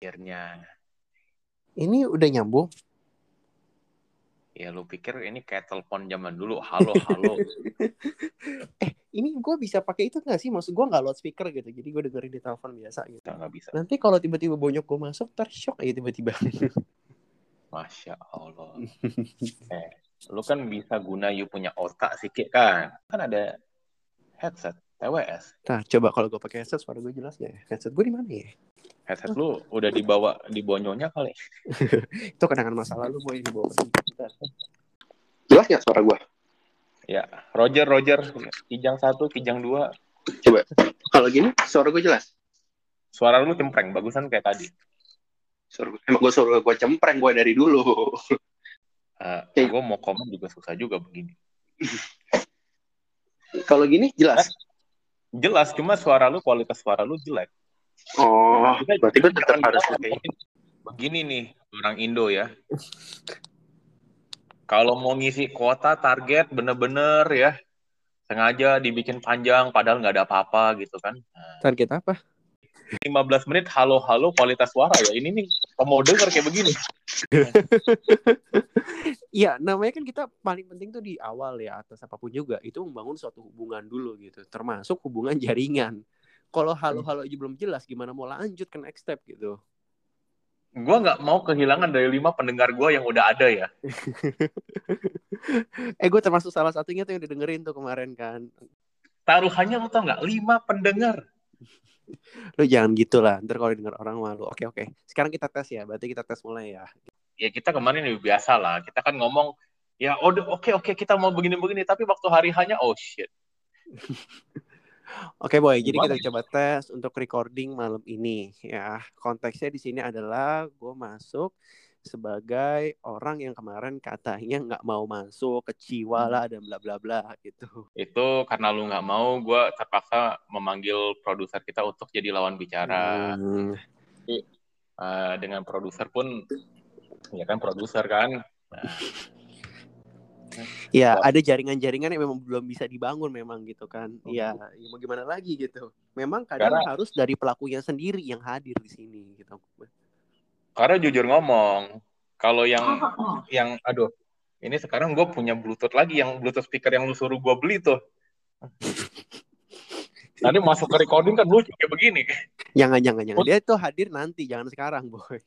akhirnya Ini udah nyambung. ya lu pikir ini kayak telepon zaman dulu halo halo eh, ini gue bisa pakai itu nggak sih? Maksud gue nggak loudspeaker gitu. Jadi gue dengerin di telepon biasa gitu. nggak bisa Nanti kalau tiba-tiba bonyok gue masuk, tershock aja tiba-tiba. masya allah eh lu kan bisa guna you punya otak sedikit kan kan ada headset TWS nah, coba kalau gue pakai headset suara gue jelas nggak ya? Headset gue di mana ya? Headset lu udah dibawa di bonyonya kali Itu kenangan masa lalu gue ini bawa ke sini. Bentar. Jelas nggak suara gue? ya Roger Roger kijang satu kijang dua Coba. Kalau gini, suara gue jelas. suara lu cempreng bagusan kayak tadi Suara gue, emang gue suara gue cempreng gue dari dulu. Eh, Oke. gue mau komen juga susah juga begini Kalau gini jelas. jelas cuma suara lu kualitas suara lu jelek Oh, Kita berarti gue tetap harus begini nih orang Indo ya. Kalau mau ngisi kuota target bener-bener ya. Sengaja dibikin panjang padahal nggak ada apa-apa gitu kan. Nah, Target apa? 15 menit halo-halo kualitas suara ya. Ini nih kamu mau denger kayak begini. Iya, namanya kan kita paling penting tuh di awal ya atas apa pun juga itu membangun suatu hubungan dulu gitu, termasuk hubungan jaringan. Kalau halo-halo aja belum jelas, gimana mau lanjut ke next step gitu? gue nggak mau kehilangan dari lima pendengar gue yang udah ada ya eh, gue termasuk salah satunya tuh yang didengerin tuh kemarin kan. taruhannya lu tau nggak lima pendengar Lu jangan gitu lah, ntar kalau denger orang malu. Oke oke, sekarang kita tes ya, berarti kita tes mulai ya. ya kita kemarin lebih biasa lah kita kan ngomong ya oh oke oke kita mau begini-begini tapi waktu hari hanya oh shit Oke boy, jadi kita coba tes untuk recording malam ini ya. Konteksnya di sini adalah gue masuk sebagai orang yang kemarin katanya nggak mau masuk, kecewa lah dan bla bla bla gitu. itu karena lu nggak mau gue terpaksa memanggil produser kita untuk jadi lawan bicara. Hmm, Eh, dengan produser pun ya kan produser kan Ya ada jaringan-jaringan yang memang belum bisa dibangun memang gitu kan. Iya, ya mau gimana lagi gitu. Memang kadang Karena- harus dari pelakunya sendiri yang hadir di sini gitu. karena jujur ngomong kalau yang yang aduh ini sekarang gue punya bluetooth lagi yang bluetooth speaker yang lu suruh gue beli tuh nanti masuk ke recording kan lucu kayak begini Jangan jangan jangan. Dia tuh hadir nanti, jangan sekarang boy.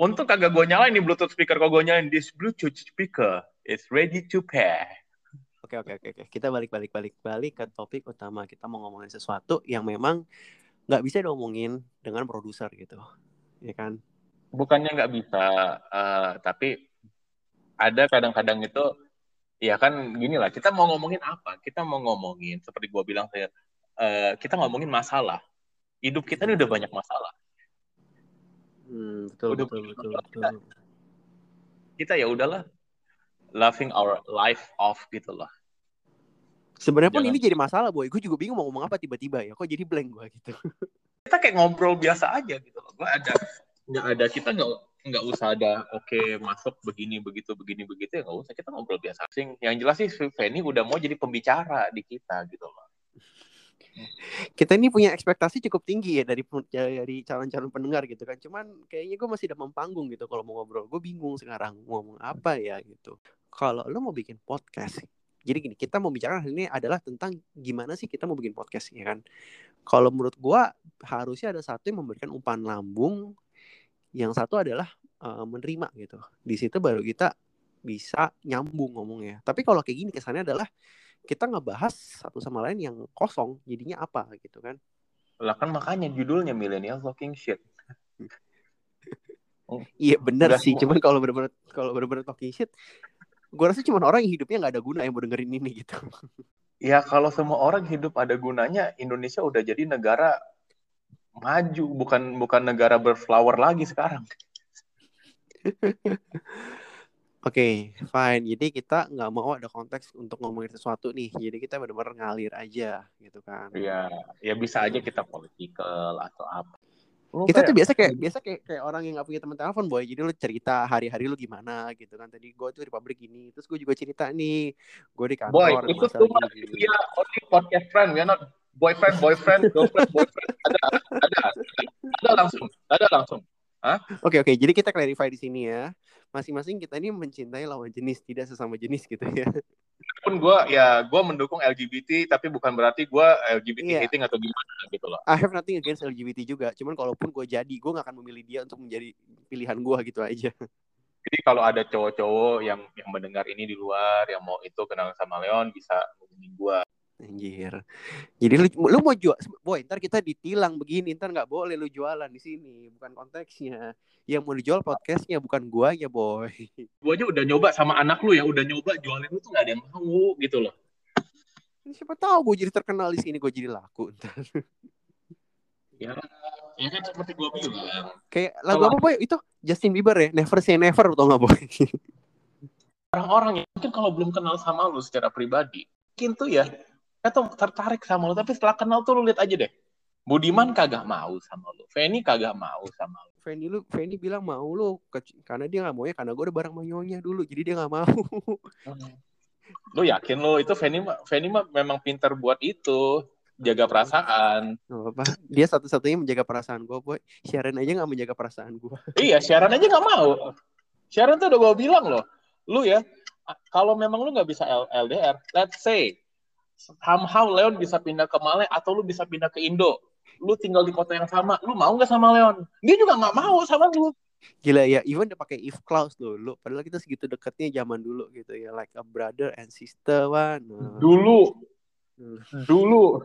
Untuk kagak gue nyalain nih Bluetooth speaker, kalau gue nyalain this Bluetooth speaker is ready to pair. Oke oke oke oke. Kita balik balik balik balik ke topik utama. Kita mau ngomongin sesuatu yang memang nggak bisa diomongin dengan produser gitu, ya kan? Bukannya nggak bisa, eh, tapi ada kadang-kadang itu, ya kan gini lah, kita mau ngomongin apa? Kita mau ngomongin, seperti gue bilang, saya, eh, kita ngomongin masalah. Hidup kita ini udah banyak masalah. Hmm, betul Udah betul betul masalah betul. Kita ya udahlah, loving our life off gitu loh. Sebenarnya pun Jangan- ini jadi masalah boy. Gue juga bingung mau ngomong apa tiba-tiba ya. Kok jadi blank gue gitu. Kita kayak ngobrol biasa aja gitu loh. Gue ada, nggak ada, kita nggak nggak usah ada oke masuk begini begitu begini begitu ya nggak usah kita ngobrol biasa sing yang jelas sih si Feni udah mau jadi pembicara di kita gitu loh kita ini punya ekspektasi cukup tinggi ya dari dari calon-calon pendengar gitu kan cuman kayaknya gue masih dalam panggung gitu kalau mau ngobrol gue bingung sekarang mau ngomong apa ya gitu kalau lo mau bikin podcast jadi gini kita mau bicara hal ini adalah tentang gimana sih kita mau bikin podcast ya kan? Kalau menurut gue harusnya ada satu yang memberikan umpan lambung yang satu adalah eh, menerima gitu. Di situ baru kita bisa nyambung ngomongnya. Tapi kalau kayak gini kesannya adalah kita ngebahas satu sama lain yang kosong jadinya apa gitu kan? Lah kan makanya judulnya millennial talking shit. Iya bener Udah sih. cuman kalau bener-bener kalau bener-bener talking shit gue rasa cuma orang yang hidupnya nggak ada guna yang mau dengerin ini gitu ya kalau semua orang hidup ada gunanya Indonesia udah jadi negara maju bukan bukan negara berflower lagi sekarang Oke, fine. Jadi kita nggak mau ada konteks untuk ngomongin sesuatu nih. Jadi kita benar-benar ngalir aja, gitu kan. ya ya bisa aja kita political atau apa Lu Kita tuh kayak- biasa kayak biasa kayak kayak orang yang nggak punya teman telepon boy. Jadi lu cerita hari-hari lu gimana gitu kan. Tadi gue tuh di pabrik gini, terus gue juga cerita nih, gue di kantor. Boy, itu cuma dia only podcast friend, we are not boyfriend, boyfriend, girlfriend, boyfriend. Ada, ada, ada langsung, ada langsung. Hah? Oke oke, jadi kita clarify di sini ya. Masing-masing kita ini mencintai lawan jenis, tidak sesama jenis gitu ya. pun gue ya gue mendukung LGBT tapi bukan berarti gue LGBT Iya. hating atau gimana gitu loh I have nothing against LGBT juga. Cuman kalaupun gue jadi, gue gak akan memilih dia untuk menjadi pilihan gue gitu aja. jadi kalau ada cowok-cowok yang yang mendengar ini di luar yang mau itu kenal sama Leon bisa hubungin gue Anjir. Jadi lu, lu mau jual, boy, ntar kita ditilang begini, ntar nggak boleh lu jualan di sini, bukan konteksnya. Yang mau dijual podcastnya bukan gua ya, boy. gue aja udah nyoba sama anak lu ya udah nyoba jualin lu tuh gak ada yang mau gitu loh Siapa tahu gue jadi terkenal di sini, gue jadi laku ntar. ya ya kan seperti gue bilang Kayak lagu apa boy? Itu Justin Bieber ya, Never Say Never tau nggak boy? orang-orang yang mungkin kalau belum kenal sama lu secara pribadi mungkin tuh ya atau tertarik sama lu. Tapi setelah kenal tuh lu lihat aja deh. Budiman kagak mau sama lu. Feni kagak mau sama lu. Fendi lu, Fendi bilang mau lu, ke- karena dia nggak mau ya, karena gue udah bareng nyonya dulu, jadi dia nggak mau. lu yakin lu? Itu Feni mah Feni mah memang pintar buat itu. Jaga perasaan. Gak apa Dia satu-satunya menjaga perasaan gue, boy. Sharon aja nggak menjaga perasaan gue. iya Sharon aja nggak mau. Sharon tuh udah gue bilang loh. Lu ya kalau memang lu nggak bisa LDR let's say somehow Leon bisa pindah ke Malay atau lu bisa pindah ke Indo. Lu tinggal di kota yang sama lu mau nggak sama Leon? Dia juga nggak mau sama lu. Gila ya, even udah pakai if clause loh, lu. Padahal kita segitu deketnya zaman dulu gitu ya, like a brother and sister one. Nah, dulu. Dulu.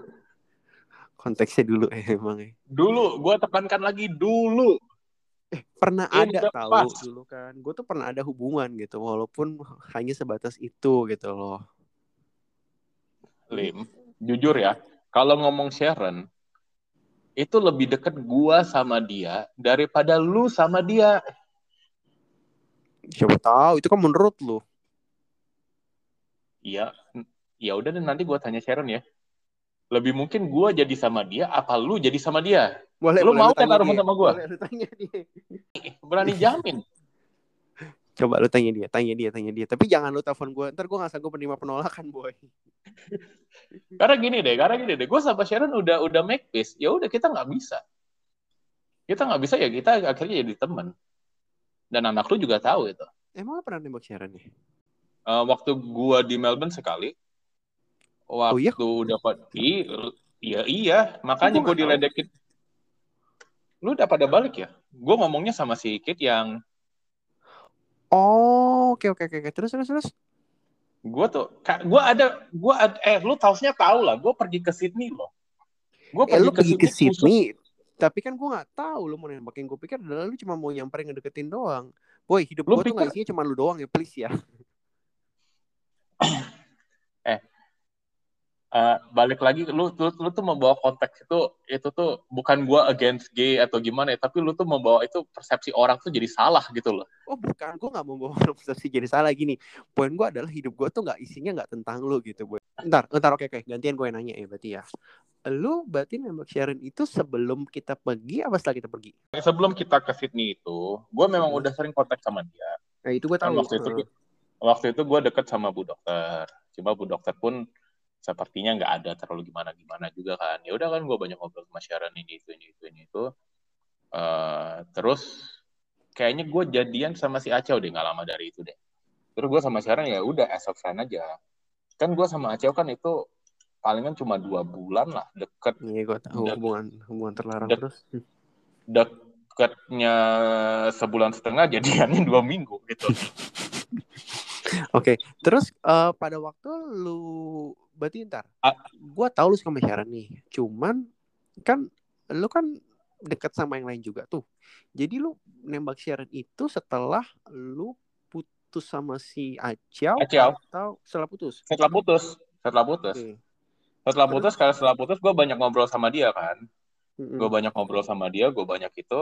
Konteksnya dulu eh, emang ya. dulu. Gue tekankan lagi dulu. Pernah In ada tahu dulu kan. Gue tuh pernah ada hubungan gitu, walaupun hanya sebatas itu gitu loh. Lim jujur ya kalau ngomong Sharon itu lebih deket gua sama dia daripada lu sama dia Siapa tahu itu kan menurut lu. Iya, ya udah deh, nanti gua tanya Sharon ya. Lebih mungkin gua jadi sama dia, apa lu jadi sama dia? Boleh, Lu boleh mau kan taruhan dia. sama gua? Boleh lu tanya dia. Berani jamin. Coba lu tanya dia, tanya dia, tanya dia. Tapi jangan lu telepon gue, ntar gue gak sanggup menerima penolakan, boy. Karena gini deh, karena gini deh, gua sama Sharon udah udah make peace. Ya udah kita nggak bisa. Kita nggak bisa ya kita akhirnya jadi teman. Dan anak lu juga tahu itu. Emang lu pernah nembak Sharon ya? Eh, waktu gua di Melbourne sekali, waktu Oh iya? dapat I- iya iya, makanya Gua tahu. diledekin. Lu udah pada balik ya? Gua ngomongnya sama si Kit yang Oh, oke oke oke. Terus terus terus. gue tuh gue ada gue ada, eh lu tausnya tahu lah gue pergi ke Sydney loh gue Eh lu pergi ke khusus- Sydney, tapi kan gue nggak tahu lu mau nembakin gue pikir adalah lu cuma mau nyamperin ngedeketin doang. Boy, hidup Lu gue tuh nggak pikir- isinya cuma lu doang ya, please ya. eh, balik lagi lu, lu lu tuh membawa konteks itu itu tuh bukan gue against gay atau gimana ya tapi lu tuh membawa itu persepsi orang tuh jadi salah gitu loh Oh bukan, gue nggak mau bawa persepsi jadi salah gini. Poin gue adalah hidup gue tuh nggak isinya nggak tentang lu gitu, boy. Ntar, ntar oke oke, gantian gue nanya ya berarti ya. Lu berarti nembak Sharon itu sebelum kita pergi apa setelah kita pergi? sebelum kita ke Sydney itu gue memang Hmm. udah sering kontak sama dia Nah itu gue kan tahu. waktu itu waktu itu gue deket sama bu dokter cuma bu dokter pun sepertinya nggak ada terlalu gimana gimana juga kan. Ya udah kan gue banyak ngobrol sama Sharon ini itu ini itu ini itu. Eh, terus kayaknya gue jadian sama si Acau deh nggak lama dari itu deh. Terus gue sama Sharon ya udah as a friend aja. Kan gue sama Acau kan itu palingan cuma dua bulan lah deket. Iya gue tahu. Hubungan hubungan terlarang dek- terus. deketnya sebulan setengah jadiannya dua minggu gitu. Oke, terus eh, pada waktu lu berarti ntar, Ah. gua tahu lu suka sama Sharon nih, cuman kan lu kan deket sama yang lain juga tuh, jadi lu nembak Sharon itu setelah lu putus sama si Acau Acau. atau setelah putus? setelah putus setelah putus Oke. setelah Terus? putus karena setelah putus gue banyak ngobrol sama dia kan Mm-mm. gue banyak ngobrol sama dia gue banyak itu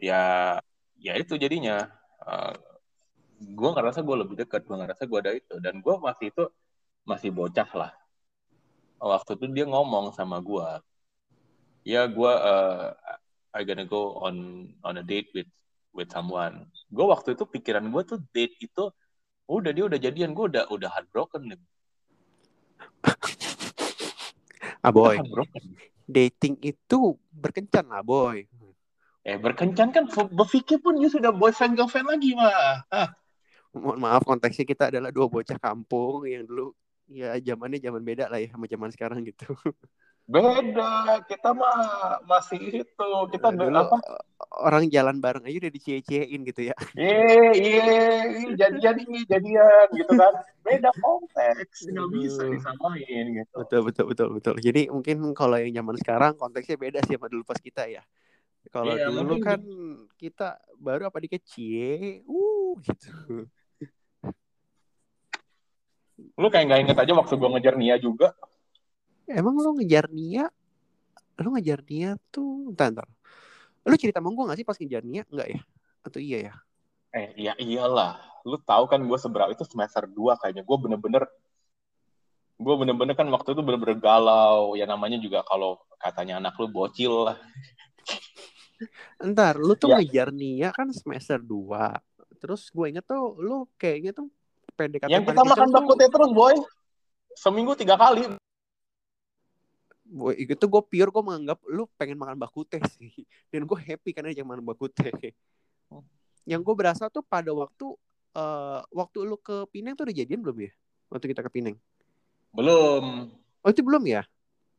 ya ya itu jadinya gue ngerasa gue lebih dekat gue ngerasa gue ada itu dan gue masih itu masih bocah lah waktu itu dia ngomong sama gue ya gue uh, I gonna go on on a date with with someone gue waktu itu pikiran gue tuh date itu udah dia udah jadian gue udah udah heartbroken nih Ah boy, heartbroken dating itu berkencan lah boy. Eh berkencan kan berpikir pun you sudah boyfriend girlfriend lagi mah. Ah. Mohon maaf konteksnya kita adalah dua bocah kampung yang dulu ya zamannya zaman beda lah ya sama zaman sekarang gitu. Beda, kita mah masih itu. Kita Dulu apa? orang jalan bareng aja udah dicie-ciein gitu ya. Iya, iya, jadian ini jadian gitu kan. Beda konteks, nggak bisa disamain gitu. Betul betul betul betul. Jadi mungkin kalau yang zaman sekarang konteksnya beda sih sama dulu pas kita ya. Kalau Iya, dulu mungkin kan kita baru apa dikit cie, uh gitu. Lu kayak nggak inget aja waktu gua ngejar Nia juga. Emang lu ngejar Nia? Lu ngejar Nia tuh, entar, entar. Lu cerita sama gue gak sih pas ngejar Nia? Enggak ya? Atau iya ya? Eh, iya iyalah. Lu tahu kan gue seberapa itu semester 2 kayaknya. Gue bener-bener gue bener-bener kan waktu itu bener-bener galau. Ya namanya juga kalau katanya anak lu bocil lah. Entar, lu tuh Ya. ngejar Nia kan semester 2. Terus gue inget tuh, lu kayaknya tuh PDKT Yang kita makan bakute terus, boy. Seminggu tiga kali. Boy, itu gue pure gue menganggap lu pengen makan bakute sih. Dan gue happy karena dia makan bakute. Yang gue berasa tuh pada waktu eh waktu lu ke Pineng tuh udah jadian belum ya? Waktu kita ke Pineng. Belum. Oh itu belum ya?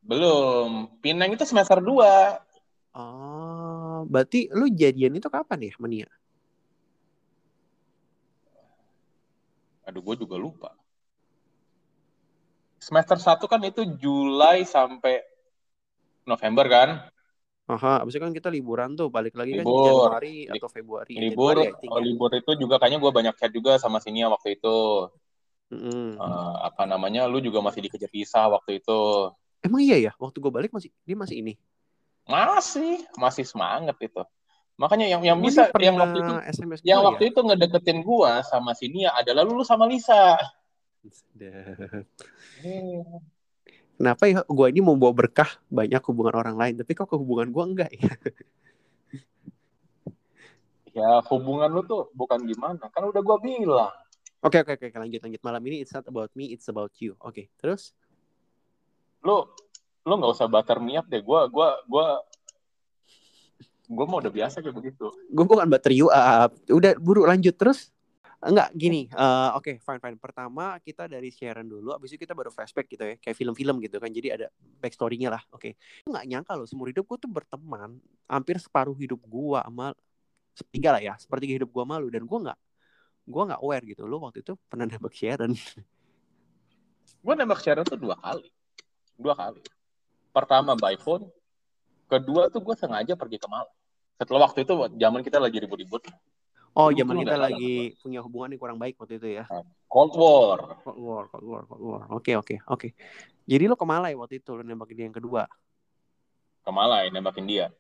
Belum. Pineng itu semester 2. Oh, berarti lu jadian itu kapan ya, Mania? Aduh, gue juga lupa. Semester 1 kan itu Juli sampai November kan? Aha, abis itu kan kita liburan tuh, balik lagi kan Libur. Januari Li- atau Februari. Libur, Januari, oh, libur itu juga kayaknya gue banyak chat juga sama Sinia waktu itu. Mm-mm. Eh, apa namanya, lu juga masih dikejar visa waktu itu. Emang iya ya, waktu gue balik masih dia masih ini. Masih, masih semangat itu. Makanya yang yang bisa yang waktu itu SMS yang gua waktu itu ngedeketin gua sama si Nia adalah lu sama Lisa. ya? Kenapa ya gue ini mau bawa berkah banyak hubungan orang lain, tapi kok ke hubungan gue enggak ya? Ya hubungan lu tuh bukan gimana, kan udah gua bilang. Oke oke oke lanjut lanjut malam ini it's not about me, it's about you. Oke terus? Lu lu nggak usah butter me up deh. Gua gua gua gua mau udah biasa kayak begitu. Gue bukan you up. Udah buru lanjut terus? Enggak gini. eh, Oke fine fine. Pertama kita dari Sharon dulu, abis itu kita baru flashback gitu ya, kayak film-film gitu kan. Jadi ada backstory-nya lah. Oke. Gue nggak nyangka loh seumur hidup gue tuh berteman hampir separuh hidup gue sama sepertiga lah ya, sepertiga hidup gue malu dan gue nggak gue nggak aware gitu. Lo waktu itu pernah nembak Sharon. Gua nembak Sharon tuh dua kali, dua kali. Pertama by phone, kedua tuh gua sengaja pergi ke Malang. Setelah waktu itu zaman kita lagi ribut-ribut, Oh, zaman kita nggak ada lagi punya hubungan yang kurang baik waktu itu ya. Cold War. Cold War, Cold War, Cold War. Oke, oke, oke. Jadi lo ke Malai waktu itu lo nembak dia yang kedua. Ke Malai nembakin dia.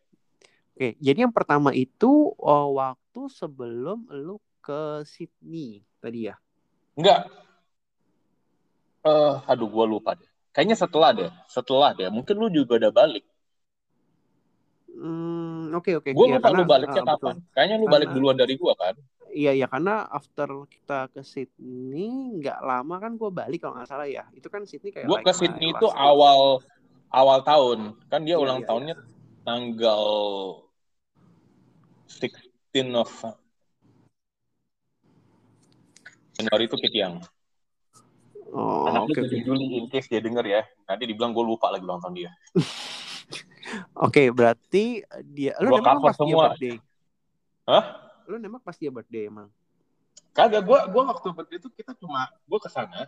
Oke, jadi yang pertama itu oh, waktu sebelum lo ke Sydney tadi ya. Enggak. Eh, aduh gua lupa deh. Kayaknya setelah deh, setelah deh. Mungkin lu juga udah balik. Hmm, oke oke. Gue Iya, lupa lu karena- baliknya ah, betul. kapan. Kayaknya lu balik Karena- duluan dari gua kan. Iya iya karena after kita ke Sydney nggak lama kan gue balik kalau nggak salah ya. Itu kan Sydney kayak Gua like ke Sydney itu trip. awal awal tahun. Kan dia Iya, ulang iya, tahunnya tanggal 16 of Januari itu Kitiang. Oh, Anak oke lu oke. 7 Juli in case dia denger ya. Nanti dibilang gue lupa lagi ulang tahun dia. Oke, berarti dia lu Gua nembak pas dia semua. birthday. Hah? Lu nembak pas dia birthday emang. Kagak, gue gua waktu birthday itu kita cuma gue ke sana,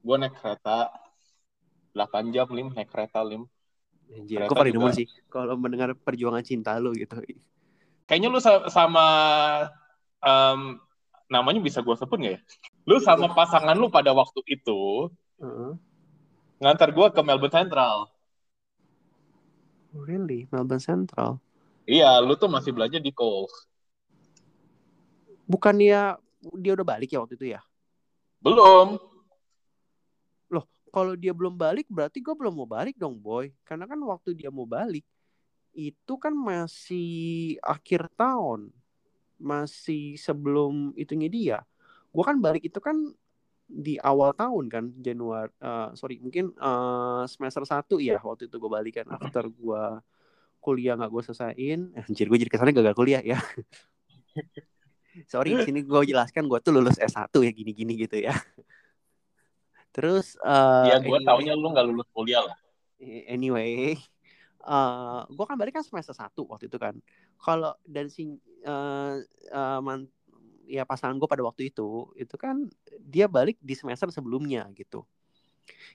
gue naik kereta 8 jam lim naik kereta lim. Anjir, Ternyata gue paling demen sih kalau mendengar perjuangan cinta lu gitu. Kayaknya lu sa- sama em, namanya bisa gue sebut nggak ya? Lu sama pasangan lu pada waktu itu Heeh. ngantar gue ke Melbourne Central. Really? Melbourne Central. Iya, lu tuh masih belajar di Coles. Bukannya dia udah balik ya waktu itu ya? Belum. Kalau dia belum balik berarti gue belum mau balik dong boy. Karena kan waktu dia mau balik itu kan masih akhir tahun. Masih sebelum itunya dia. Gue kan balik itu kan di awal tahun kan Januari eh, sorry mungkin eh, semester 1 ya waktu itu gue balik kan after gue kuliah nggak gue selesaiin. Anjir gue jadi kesannya gagal kuliah ya. Sorry di sini gue jelaskan gue tuh lulus S1 ya gini-gini gitu ya. Terus uh, ya gue taunya lu nggak lulus kuliah lah. Anyway uh, gue kan balik kan semester satu waktu itu kan. Kalau dan si uh, uh, man, ya pasangan gue pada waktu itu itu kan dia balik di semester sebelumnya gitu.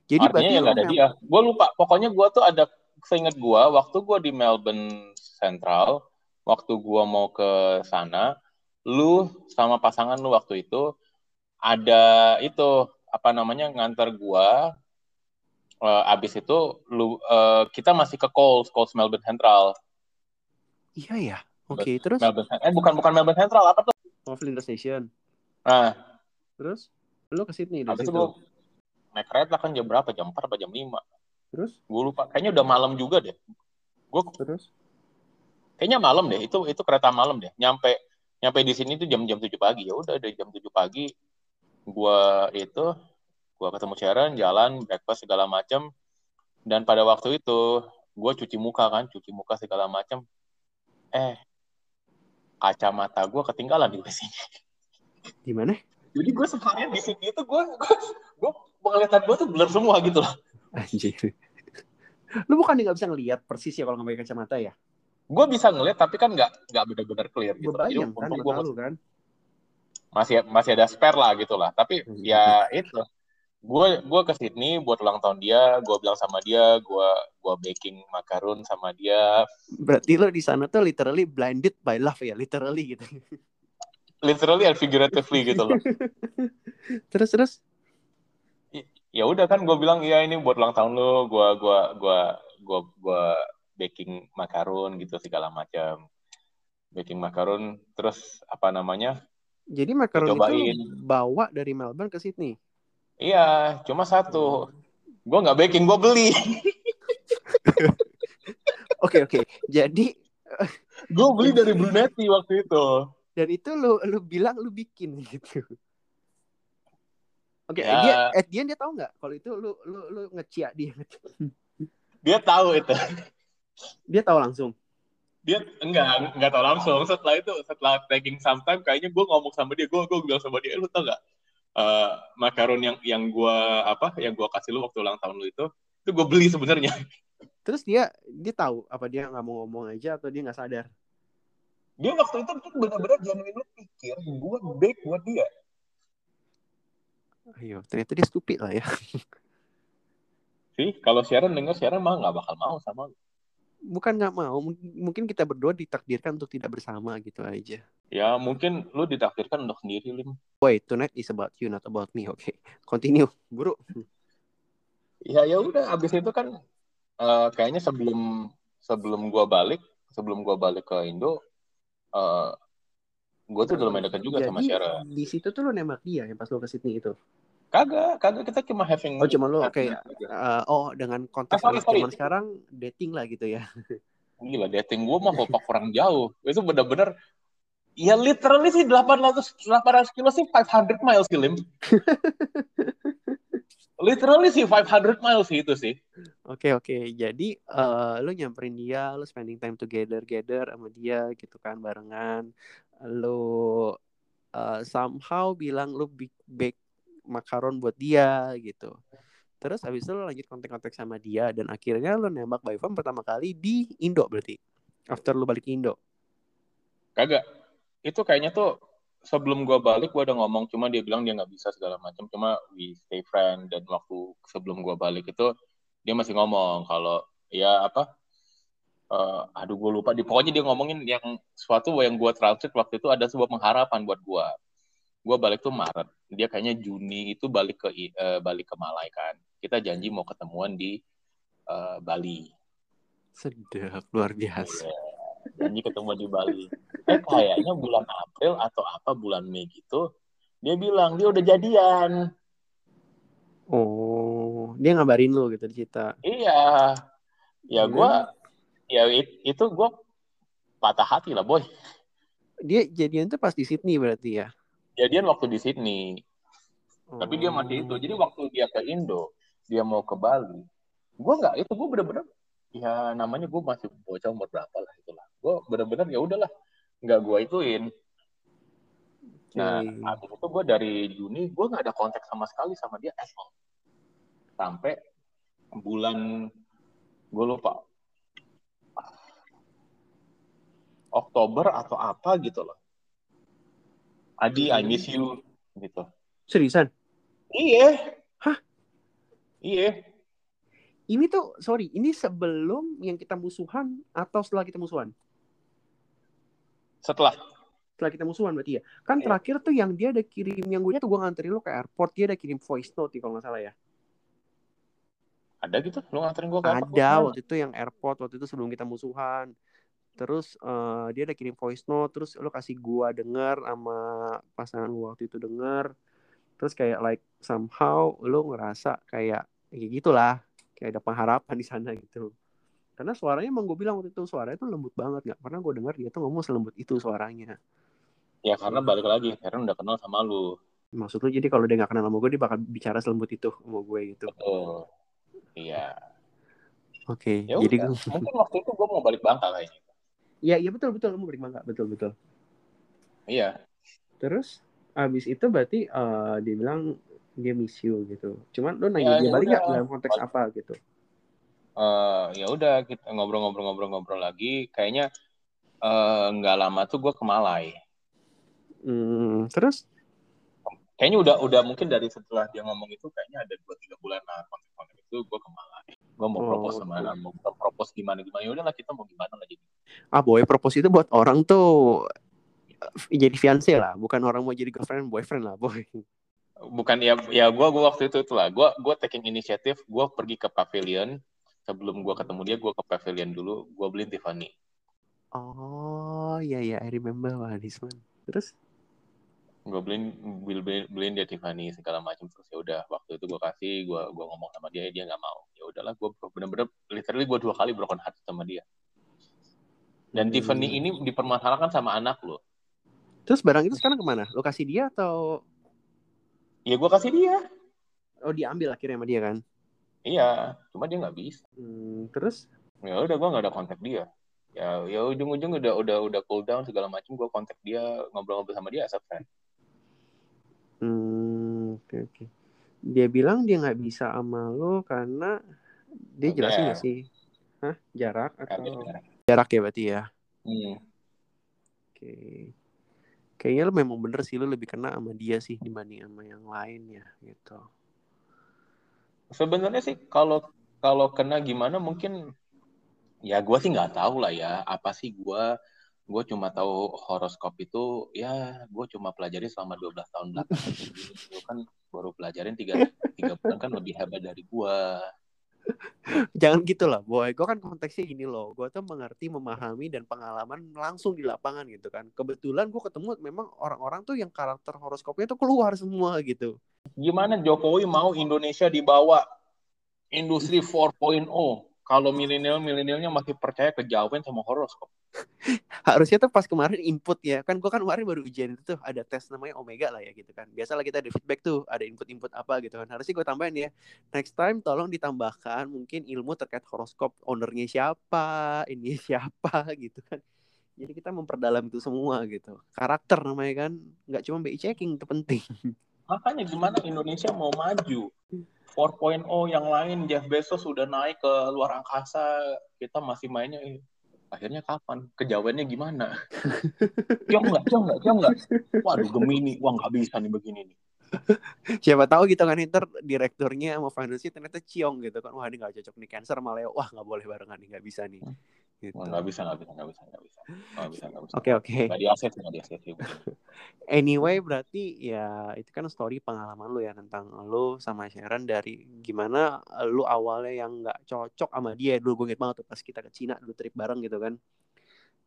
Jadi Artinya ya ada dia. Gue lupa pokoknya gue tuh ada seingat gue waktu gue di Melbourne Central waktu gue mau ke sana lu sama pasangan lu waktu itu ada itu apa namanya ngantar gue uh, abis itu lu uh, kita masih ke Coles Coles Melbourne Central. Iya ya oke okay, terus? Melbourne eh bukan bukan Melbourne Central apa tuh oh Flinders Station nah terus lu ke Sydney dari situ naik kereta kan jam berapa jam 4 atau jam 5 Terus? Gue lupa. Kayaknya udah malam juga deh. Gue Terus? Kayaknya malam deh. Itu itu kereta malam deh. Nyampe nyampe di sini tuh jam-jam 7 pagi. Ya udah dari jam 7 pagi gua itu gua ketemu Sharon, jalan, breakfast segala macam. Dan pada waktu itu gue cuci muka kan, cuci muka segala macam. Eh, kacamata gue ketinggalan di sini. Di mana? Jadi gue seharian di sini itu gue gue gue penglihatan gue tuh blur semua gitu loh. Anjir. Lu bukan nggak bisa ngelihat persis ya kalau nggak pakai kacamata ya? Gue bisa ngelihat tapi kan nggak nggak benar-benar clear gitu. Bayang, kan, gua masih, kan? masih masih ada spare lah gitu lah. Tapi hmm. ya itu gue gue ke Sydney buat ulang tahun dia gue bilang sama dia gue gue baking macaron sama dia. Berarti lo di sana tuh literally blinded by love ya literally gitu. Literally and figuratively gitu loh. Terus terus? Ya udah kan gue bilang ya ini buat ulang tahun lo gue gua gua gua gua baking makaron gitu segala macam. Baking makaron terus apa namanya? Jadi makaron itu bawa dari Melbourne ke Sydney iya cuma satu gue nggak baking gue beli oke oke jadi gue beli dari Brunetti waktu itu dan itu lu lu bilang lu bikin gitu Oke, okay, ya. dia at the dia tahu nggak kalau itu lu lu lu ngecia dia. dia tahu itu. Dia tahu langsung. Dia enggak enggak tahu langsung. Setelah itu setelah tagging sometime kayaknya gue ngomong sama dia, gue gue bilang sama dia, lu tau nggak uh, makaron yang yang gue apa yang gue kasih lu waktu ulang tahun lu itu itu gue beli sebenarnya. Terus dia dia tahu apa dia nggak mau ngomong aja atau dia nggak sadar? Dia waktu itu tuh benar-benar genuine pikir gue bake buat dia Ayo, ternyata dia stupid lah ya. Sih, kalau Sharon dengar Sharon mah nggak bakal mau sama lu. Bukan nggak mau, mungkin kita berdua ditakdirkan untuk tidak bersama gitu aja. Ya, mungkin lu ditakdirkan untuk sendiri, Lim. Wait, tonight is about you, not about me. Oke, okay. continue, buru. Ya, ya udah. Abis itu kan uh, kayaknya sebelum sebelum gua balik, sebelum gua balik ke Indo, uh, gue tuh udah lumayan dekat juga Jadi, sama Sharon. Di situ tuh lo nembak dia yang pas lo ke Sydney itu. Kagak, kagak kita cuma having. Oh, cuma lo oke. Okay. Uh, oh, dengan konteks ah, zaman sekarang dating lah gitu ya. Gila, dating gue mah bapak kurang jauh. Itu bener-bener Ya literally sih 800 800 kilo sih 500 miles sih Lim. literally sih 500 miles sih itu sih. Oke okay, oke. Okay. Jadi uh, lu nyamperin dia, lu spending time together together sama dia gitu kan barengan. Lu uh, somehow bilang lu big bake makaron buat dia gitu. Terus habis itu lo lanjut kontak-kontak sama dia dan akhirnya lo nembak by phone pertama kali di Indo berarti. After lo balik ke Indo. Kagak. Itu kayaknya tuh sebelum gue balik gue udah ngomong cuma dia bilang dia nggak bisa segala macam cuma we stay friend dan waktu sebelum gue balik itu dia masih ngomong kalau ya apa uh, aduh gue lupa di pokoknya dia ngomongin yang suatu yang gue transit waktu itu ada sebuah pengharapan buat gue gue balik tuh Maret. Dia kayaknya Juni itu balik ke uh, balik ke Malai kan. Kita janji mau ketemuan di uh, Bali. Sedap luar biasa. Yeah. janji ketemu di Bali. Eh kayaknya bulan April atau apa bulan Mei gitu dia bilang dia udah jadian. Oh dia ngabarin lu gitu cerita? Iya. Ya gue ya itu gue patah hati lah boy. Dia jadian tuh pas di Sydney berarti ya kejadian waktu di Sydney. Oh. Tapi dia masih itu. Jadi waktu dia ke Indo, dia mau ke Bali. Gue nggak itu gue bener-bener ya namanya gue masih bocah umur berapa lah itulah gue bener-bener ya udahlah nggak gue ituin nah Oke. habis itu gue dari Juni gue nggak ada kontak sama sekali sama dia all. sampai bulan gue lupa Oktober atau apa gitu loh Adi I miss you gitu Seriusan? iya Hah? iya Ini tuh sorry, ini sebelum yang kita musuhan atau setelah kita musuhan? setelah Setelah kita musuhan berarti ya. Kan Iya. terakhir tuh yang dia ada kirim yang gue tuh gue nganterin lo ke airport, dia ada kirim voice note nih, kalau nggak salah ya. ada gitu lu nganterin gue ke airport? Ada waktu itu yang airport waktu itu sebelum kita musuhan. Terus eh, dia ada kirim voice note, terus lo kasih gua denger sama pasangan gua waktu itu denger. Terus kayak like somehow lo ngerasa kayak kayak gitulah, kayak ada pengharapan di sana gitu. Karena suaranya emang gue bilang waktu itu suaranya tuh lembut banget nggak pernah gue dengar dia tuh ngomong selembut itu suaranya. ya karena balik lagi karena udah kenal sama lu Maksud lu jadi kalau dia nggak kenal sama gue dia bakal bicara selembut itu sama gue gitu. betul iya Oke, ya jadi udah mungkin waktu itu gue mau balik Bangka kayaknya Iya iya betul betul. Balik mangga betul betul. iya. Terus abis itu berarti eh, dia bilang dia miss you gitu. Cuman lu nanya Ya, dia ya balik nggak dalam konteks apa gitu? Eh, ya udah kita ngobrol-ngobrol-ngobrol-ngobrol lagi. Kayaknya eh, nggak lama tuh gue ke Malai. Hmm, terus? Kayaknya udah udah mungkin dari setelah dia ngomong itu kayaknya ada dua tiga bulan lah kontak-kontak itu gue ke Malai gue mau Oh, propose sama mau propose gimana gimana ya udahlah kita mau gimana lah jadi ah boy propose itu buat orang tuh eh, jadi fiancé lah, bukan orang mau jadi girlfriend boyfriend lah boy. bukan ya ya gue gue waktu itu itulah gue gue taking inisiatif gue pergi ke pavilion sebelum gue ketemu dia gue ke pavilion dulu gue beliin Tiffany Oh iya iya I remember wah this one. Terus gue beliin beli- beli- beliin dia Tiffany segala macam terus ya udah waktu itu gue kasih gue gue ngomong sama dia dia nggak mau. Ya udahlah gue bener-bener literally gue dua kali broken heart sama dia. Dan Hmm. Tiffany ini dipermasalahkan sama anak lo terus barang itu sekarang ke mana? Lokasi dia atau? Ya gue kasih dia. Oh diambil akhirnya sama dia kan? iya cuma dia nggak bisa. Hmm, terus? Ya udah gue nggak ada kontak dia. Ya ya ujung-ujung udah udah udah cool down segala macam gue kontak dia ngobrol-ngobrol sama dia as a friend Hmm, oke oke. Dia bilang dia nggak bisa sama lo karena dia jelasin nggak sih? Hah? Jarak atau LDR. jarak ya berarti ya? Hmm. Oke. Kayaknya lo memang bener sih lo lebih kena sama dia sih dibanding sama yang lain ya gitu. Sebenarnya sih kalau kalau kena gimana mungkin ya gue sih nggak tahu lah ya apa sih gue gue cuma tahu horoskop itu ya gue cuma pelajari selama 12 tahun belakangan gue kan baru pelajarin tiga tiga bulan kan lebih hebat dari gue Jangan gitu lah, boy. Gue kan konteksnya gini loh. Gue tuh mengerti, memahami dan pengalaman langsung di lapangan gitu kan. Kebetulan gue ketemu memang orang-orang tuh yang karakter horoskopnya tuh keluar semua gitu. gimana Jokowi mau Indonesia dibawa industri 4.0 kalau milenial milenialnya masih percaya kejawen sama horoskop. Harusnya tuh pas kemarin input ya. Kan gue kan kemarin baru ujian itu tuh ada tes namanya omega lah ya gitu kan. Biasalah kita ada feedback tuh ada input-input apa gitu kan. Harusnya gue tambahin ya. Next time tolong ditambahkan mungkin ilmu terkait horoskop. Ownernya siapa? Ini siapa? Gitu kan. Jadi kita memperdalam itu semua gitu. Karakter namanya kan. Nggak cuma BI checking itu penting makanya gimana Indonesia mau maju? 4.0 yang lain Jeff Bezos sudah naik ke luar angkasa kita masih mainnya eh, akhirnya kapan? Kejawennya gimana? Jauh nggak? Jauh nggak? Jauh nggak? Waduh Gemini. Wah nggak bisa nih begini nih. Siapa tahu gitu kan ntar direkturnya sama finance ternyata ciong gitu kan. Wah ini nggak cocok nih cancer Leo. Wah nggak boleh barengan nih nggak bisa nih gitu. Nggak bisa nggak bisa nggak bisa nggak bisa nggak bisa nggak bisa Oke oke. nggak di akses begini. Anyway berarti ya itu kan story pengalaman lu ya tentang lu sama Sharon dari gimana lu awalnya yang nggak cocok sama dia dulu gue inget banget tuh pas kita ke Cina dulu trip bareng gitu kan.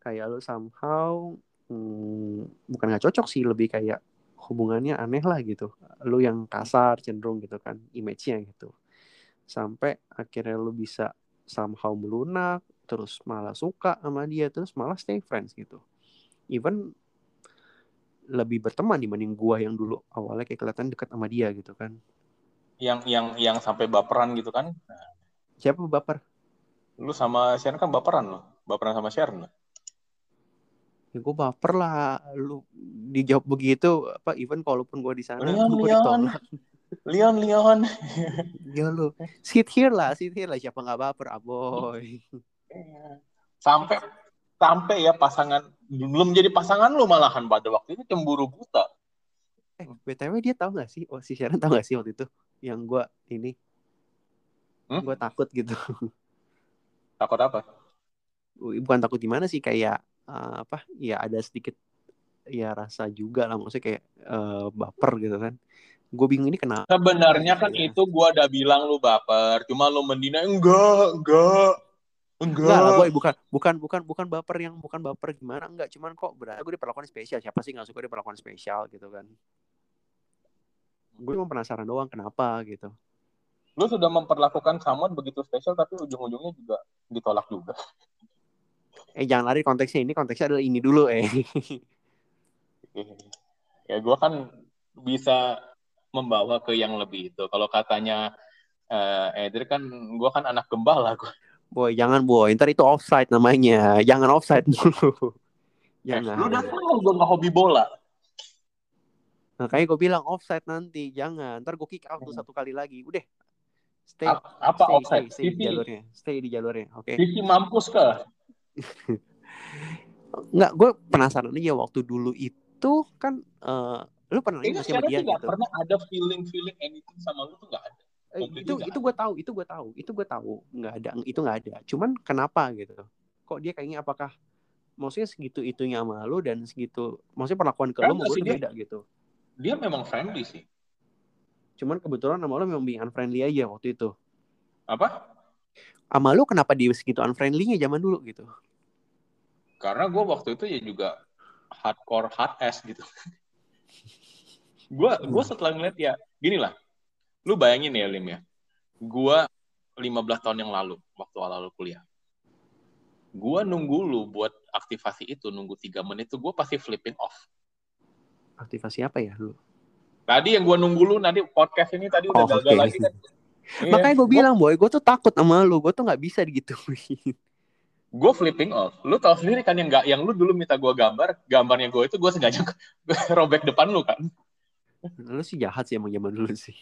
Kayak lu somehow hmm, bukan nggak cocok sih lebih kayak hubungannya aneh lah gitu. Lu yang kasar cenderung gitu kan image-nya gitu. Sampai akhirnya lu bisa somehow melunak terus malah suka sama dia terus malah stay friends gitu. Even lebih berteman dibanding gua yang dulu awalnya kayak kelihatan dekat sama dia gitu kan. yang yang yang sampai baperan gitu kan Siapa baper? Lu sama Sharon kan baperan lo. Baperan sama Sharon lo. Ya gue baper lah. Lu dijawab begitu apa even kalaupun gue di sana Leon, gue Leon. ditolak. Leon, Leon. Ya lu sit here lah, sit here lah siapa nggak baper, aboy. Sampai sampai ya pasangan belum jadi pasangan lu malahan pada waktu itu cemburu buta. Eh, BTW dia tahu gak sih? Oh, si Sharon tahu gak sih waktu itu? Yang gue ini. Hmm? Gue takut gitu. Takut apa? Bukan takut gimana sih kayak eh, apa? Ya ada sedikit ya rasa juga lah maksudnya kayak eh, baper gitu kan. Gue bingung ini kenapa. Sebenarnya kan Iya. itu gua udah bilang lu baper, cuma lu mendina enggak, enggak. Enggak. Enggak lah boy, bukan bukan bukan bukan baper yang bukan baper gimana enggak, cuman kok berarti gue diperlakukan spesial. Siapa sih nggak suka diperlakukan spesial gitu kan? Gue cuma penasaran doang kenapa gitu. Lu sudah memperlakukan someone begitu spesial tapi ujung-ujungnya juga ditolak juga. Eh jangan lari konteksnya ini konteksnya adalah ini dulu eh. ya gua kan bisa membawa ke yang lebih itu. Kalau katanya eh Edri kan gua kan anak gembala gua. Boy, jangan boy, ntar itu offside namanya. Jangan offside dulu. Jangan. Lu udah tahu gua nggak hobi bola. Makanya gue bilang offside nanti, jangan. Ntar gue kick out tuh satu kali lagi. Udah. Stay, A- Apa stay, offside? stay, stay di jalurnya. Stay di jalurnya, oke? TV mampus kah? Nggak, gue penasaran aja waktu dulu itu kan eh, lu pernah Kayaknya sih sama dia tidak gitu? pernah ada feeling-feeling anything sama lu tuh nggak ada. Eh, itu itu gue tahu, itu gue tahu, itu gue tahu nggak ada, itu nggak ada. Cuman kenapa gitu? Kok dia kayaknya apakah maksudnya segitu itunya sama lu dan segitu maksudnya perlakuan ke tuh dia- beda gitu. Dia memang friendly sih. Cuman kebetulan sama lu memang being unfriendly aja waktu itu. Apa? Sama lu kenapa dia segitu unfriendly-nya zaman dulu gitu? Karena gue waktu itu ya juga hardcore hard ass gitu. gue gue setelah ngeliat ya gini lah. Lu bayangin ya Lim ya. Gue 15 tahun yang lalu waktu awal kuliah. Gue nunggu lu buat aktivasi itu nunggu tiga menit tuh gue pasti flipping off. Aktivasi apa ya lu? Tadi yang gue nunggu lu nanti podcast ini tadi udah Oh, gagal oke. lagi kan. Iya, Makanya gue bilang boy, gue tuh takut sama lu, gue tuh nggak bisa digituin. gue flipping off. Lu tau sendiri kan yang nggak yang lu dulu minta gue gambar, gambarnya gue itu gue sengaja robek depan lu kan. Lu sih jahat sih emang zaman dulu sih.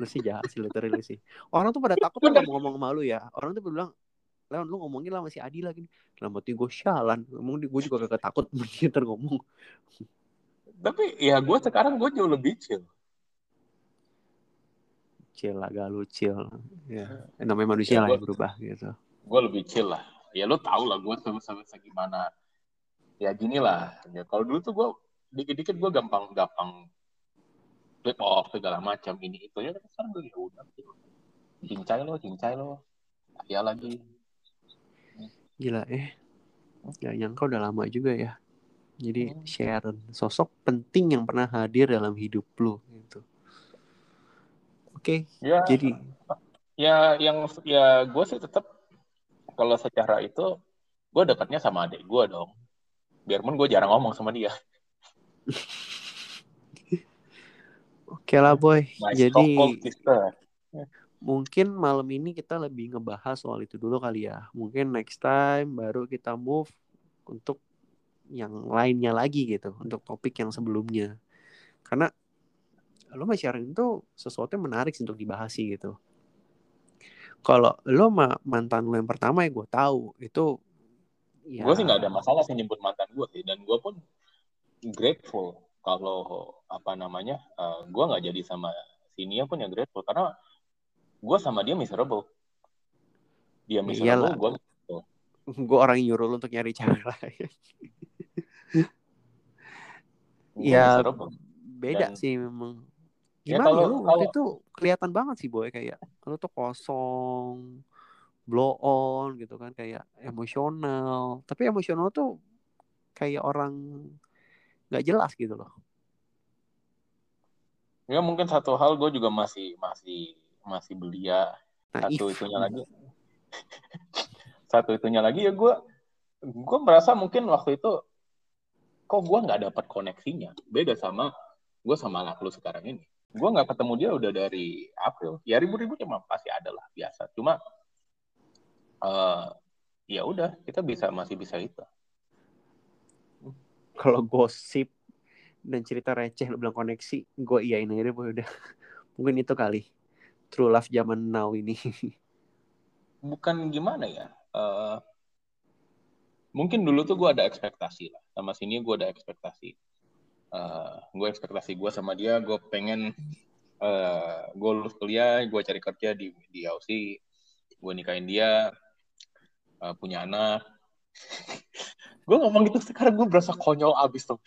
lu sih jahat sih literally sih. Orang tuh pada takut Bener. ngomong ngomong sama lu ya. Orang tuh bilang, Leon lu ngomongin lah masih Adi lagi. Dalam hati gue syalan. Ngomong gue juga gak takut ntar ngomong. Tapi ya gue sekarang gue jauh lebih chill. Chill lah, gak lu chill. Ya, namanya manusia Ya, lah gua- yang berubah gitu. Gue lebih chill lah. Ya lu tau lah gue sebesar gimana. Ya gini lah. Ya, kalau dulu tuh gue dikit-dikit gue gampang-gampang flip off segala macam ini itu ya. Sekarang gue ya udah. Cincai lo, cincai lo. Ya lagi. Gila eh. Gak nyangka udah lama juga ya. Jadi Hmm. Sharon, sosok penting yang pernah hadir dalam hidup lu gitu. Oke, Ya, jadi ya yang ya gue sih tetap kalau secara itu gue dekatnya sama adik gue dong. Biarpun gue jarang ngomong sama dia. Oke lah boy. My Jadi mungkin malam ini kita lebih ngebahas soal itu dulu kali ya. Mungkin next time baru kita move untuk yang lainnya lagi gitu, untuk topik yang sebelumnya. Karena lo sama Sharon itu sesuatu yang menarik sih untuk dibahas sih gitu. Kalau lo sama mantan lo yang pertama ya gue tahu itu ya Gue sih nggak ada masalah sih nyebut mantan gue sih, dan gue pun grateful kalau apa namanya, gue nggak jadi sama si Nia pun ya grateful karena gue sama dia miserable. Dia miserable, gue gue orang yang nyuruh lo untuk nyari cewek lain. Ya, miserable. beda Dan- sih memang. Ya, Gimana ya, kalau- lu waktu itu kelihatan banget sih boy kayak lu tuh kosong, blow on gitu kan kayak emosional. Tapi emosional tuh kayak orang nggak jelas gitu loh. Ya mungkin satu hal gue juga masih masih masih belia. Naif. Satu itunya lagi, satu itunya lagi ya gue gue merasa mungkin waktu itu kok gue nggak dapat koneksinya. Beda sama gue sama anak lu sekarang ini. Gue nggak ketemu dia udah dari April. Ya ribu-ribu cuma pasti ada lah biasa. Cuma uh, ya udah kita bisa masih bisa itu kalau gosip dan cerita receh lu bilang koneksi gue iyain aja boy udah. Mungkin itu kali. True love zaman now ini. Bukan gimana ya uh, mungkin dulu tuh gue ada ekspektasi lah. Sama sini gue ada ekspektasi. Uh, gue ekspektasi gue sama dia gue pengen uh, gue lulus kuliah gue cari kerja di di Aussie gue nikahin dia uh, punya anak gue ngomong gitu sekarang gue berasa konyol abis tuh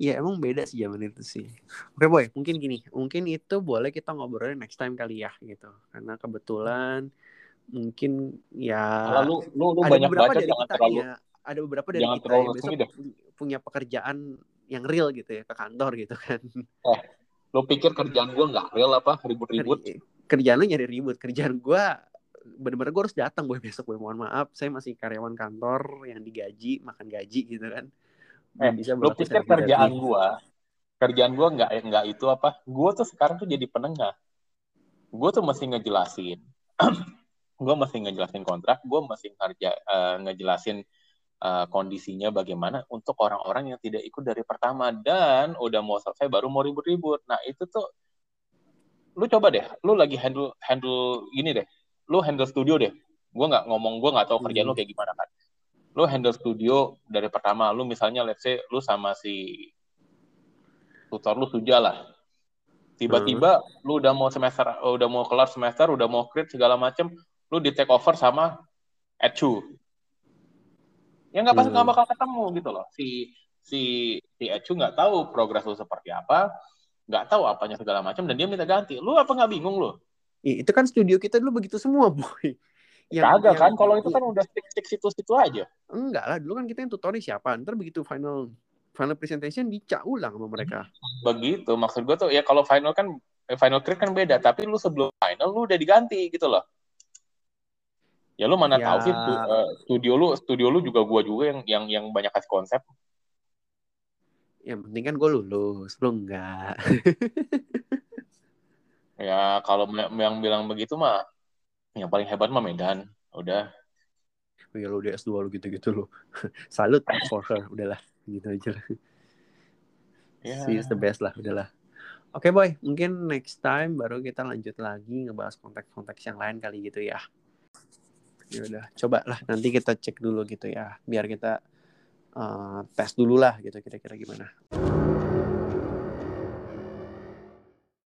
Ya emang beda sih zaman itu sih. Oke boy, mungkin gini, mungkin itu boleh kita ngobrolin next time kali ya gitu. Karena kebetulan mungkin ya lu, lu, lu ada banyak beberapa baca dari jangan kita terlalu ya, ada beberapa dari jangan kita terlalu yang besok deh. punya pekerjaan yang real gitu ya ke kantor gitu kan. eh lu pikir kerjaan gue nggak real apa ribut-ribut Kerjaan lu nyari ribut, kerjaan gua bener-bener gue harus datang gue besok gue mohon maaf saya masih karyawan kantor yang digaji makan gaji gitu kan. Eh, bisa berlaku pikir kerjaan gue kerjaan gue nggak nggak itu apa? Gue tuh sekarang tuh jadi penengah. Gue tuh mesti ngejelasin gue mesti ngejelasin kontrak gue mesti ngerja, uh, ngejelasin uh, kondisinya bagaimana untuk orang-orang yang tidak ikut dari pertama. Dan udah mau selesai baru mau ribut-ribut. Nah itu tuh lu coba deh lu lagi handle handle gini deh lu handle studio deh. Gue nggak ngomong gue nggak tahu kerjaan lu Hmm. kayak gimana kan. Lu handle studio dari pertama lu misalnya let's say lu sama si tutor lu suja lah. Tiba-tiba lu udah mau semester udah mau kelar semester udah mau crit segala macem lu di take over sama Echu ya nggak pas Hmm. nggak bakal ketemu gitu loh. Si si si Echu nggak tahu progres lu seperti apa nggak tahu apanya segala macam dan dia minta ganti. Lu apa nggak bingung lu itu kan studio kita dulu begitu semua boy. Kagak kan kalau itu kan udah stick situ-situ aja. Enggak lah dulu kan kita yang tutornya siapa? Ntar begitu final final presentation dicak ulang sama mereka. Begitu maksud gue tuh ya kalau final kan eh, final crit kan beda tapi lu sebelum final lu udah diganti gitu loh. Ya lu mana Ya. tahu sih stu- eh, studio lu studio lu juga gua juga yang yang yang banyak kasih konsep. Yang penting kan gue lulus lu enggak ya kalau yang bilang begitu mah yang paling hebat mah Medan. Udah. Oh ya lu udah S2 lu gitu-gitu lu salut for her. Udahlah gitu aja lah. Ya. She is the best lah udahlah. Oke boy, mungkin next time baru kita lanjut lagi ngebahas konteks-konteks yang lain kali gitu ya. Ya udah, coba lah nanti kita cek dulu gitu ya, biar kita eh, tes dulu lah gitu kira-kira gimana.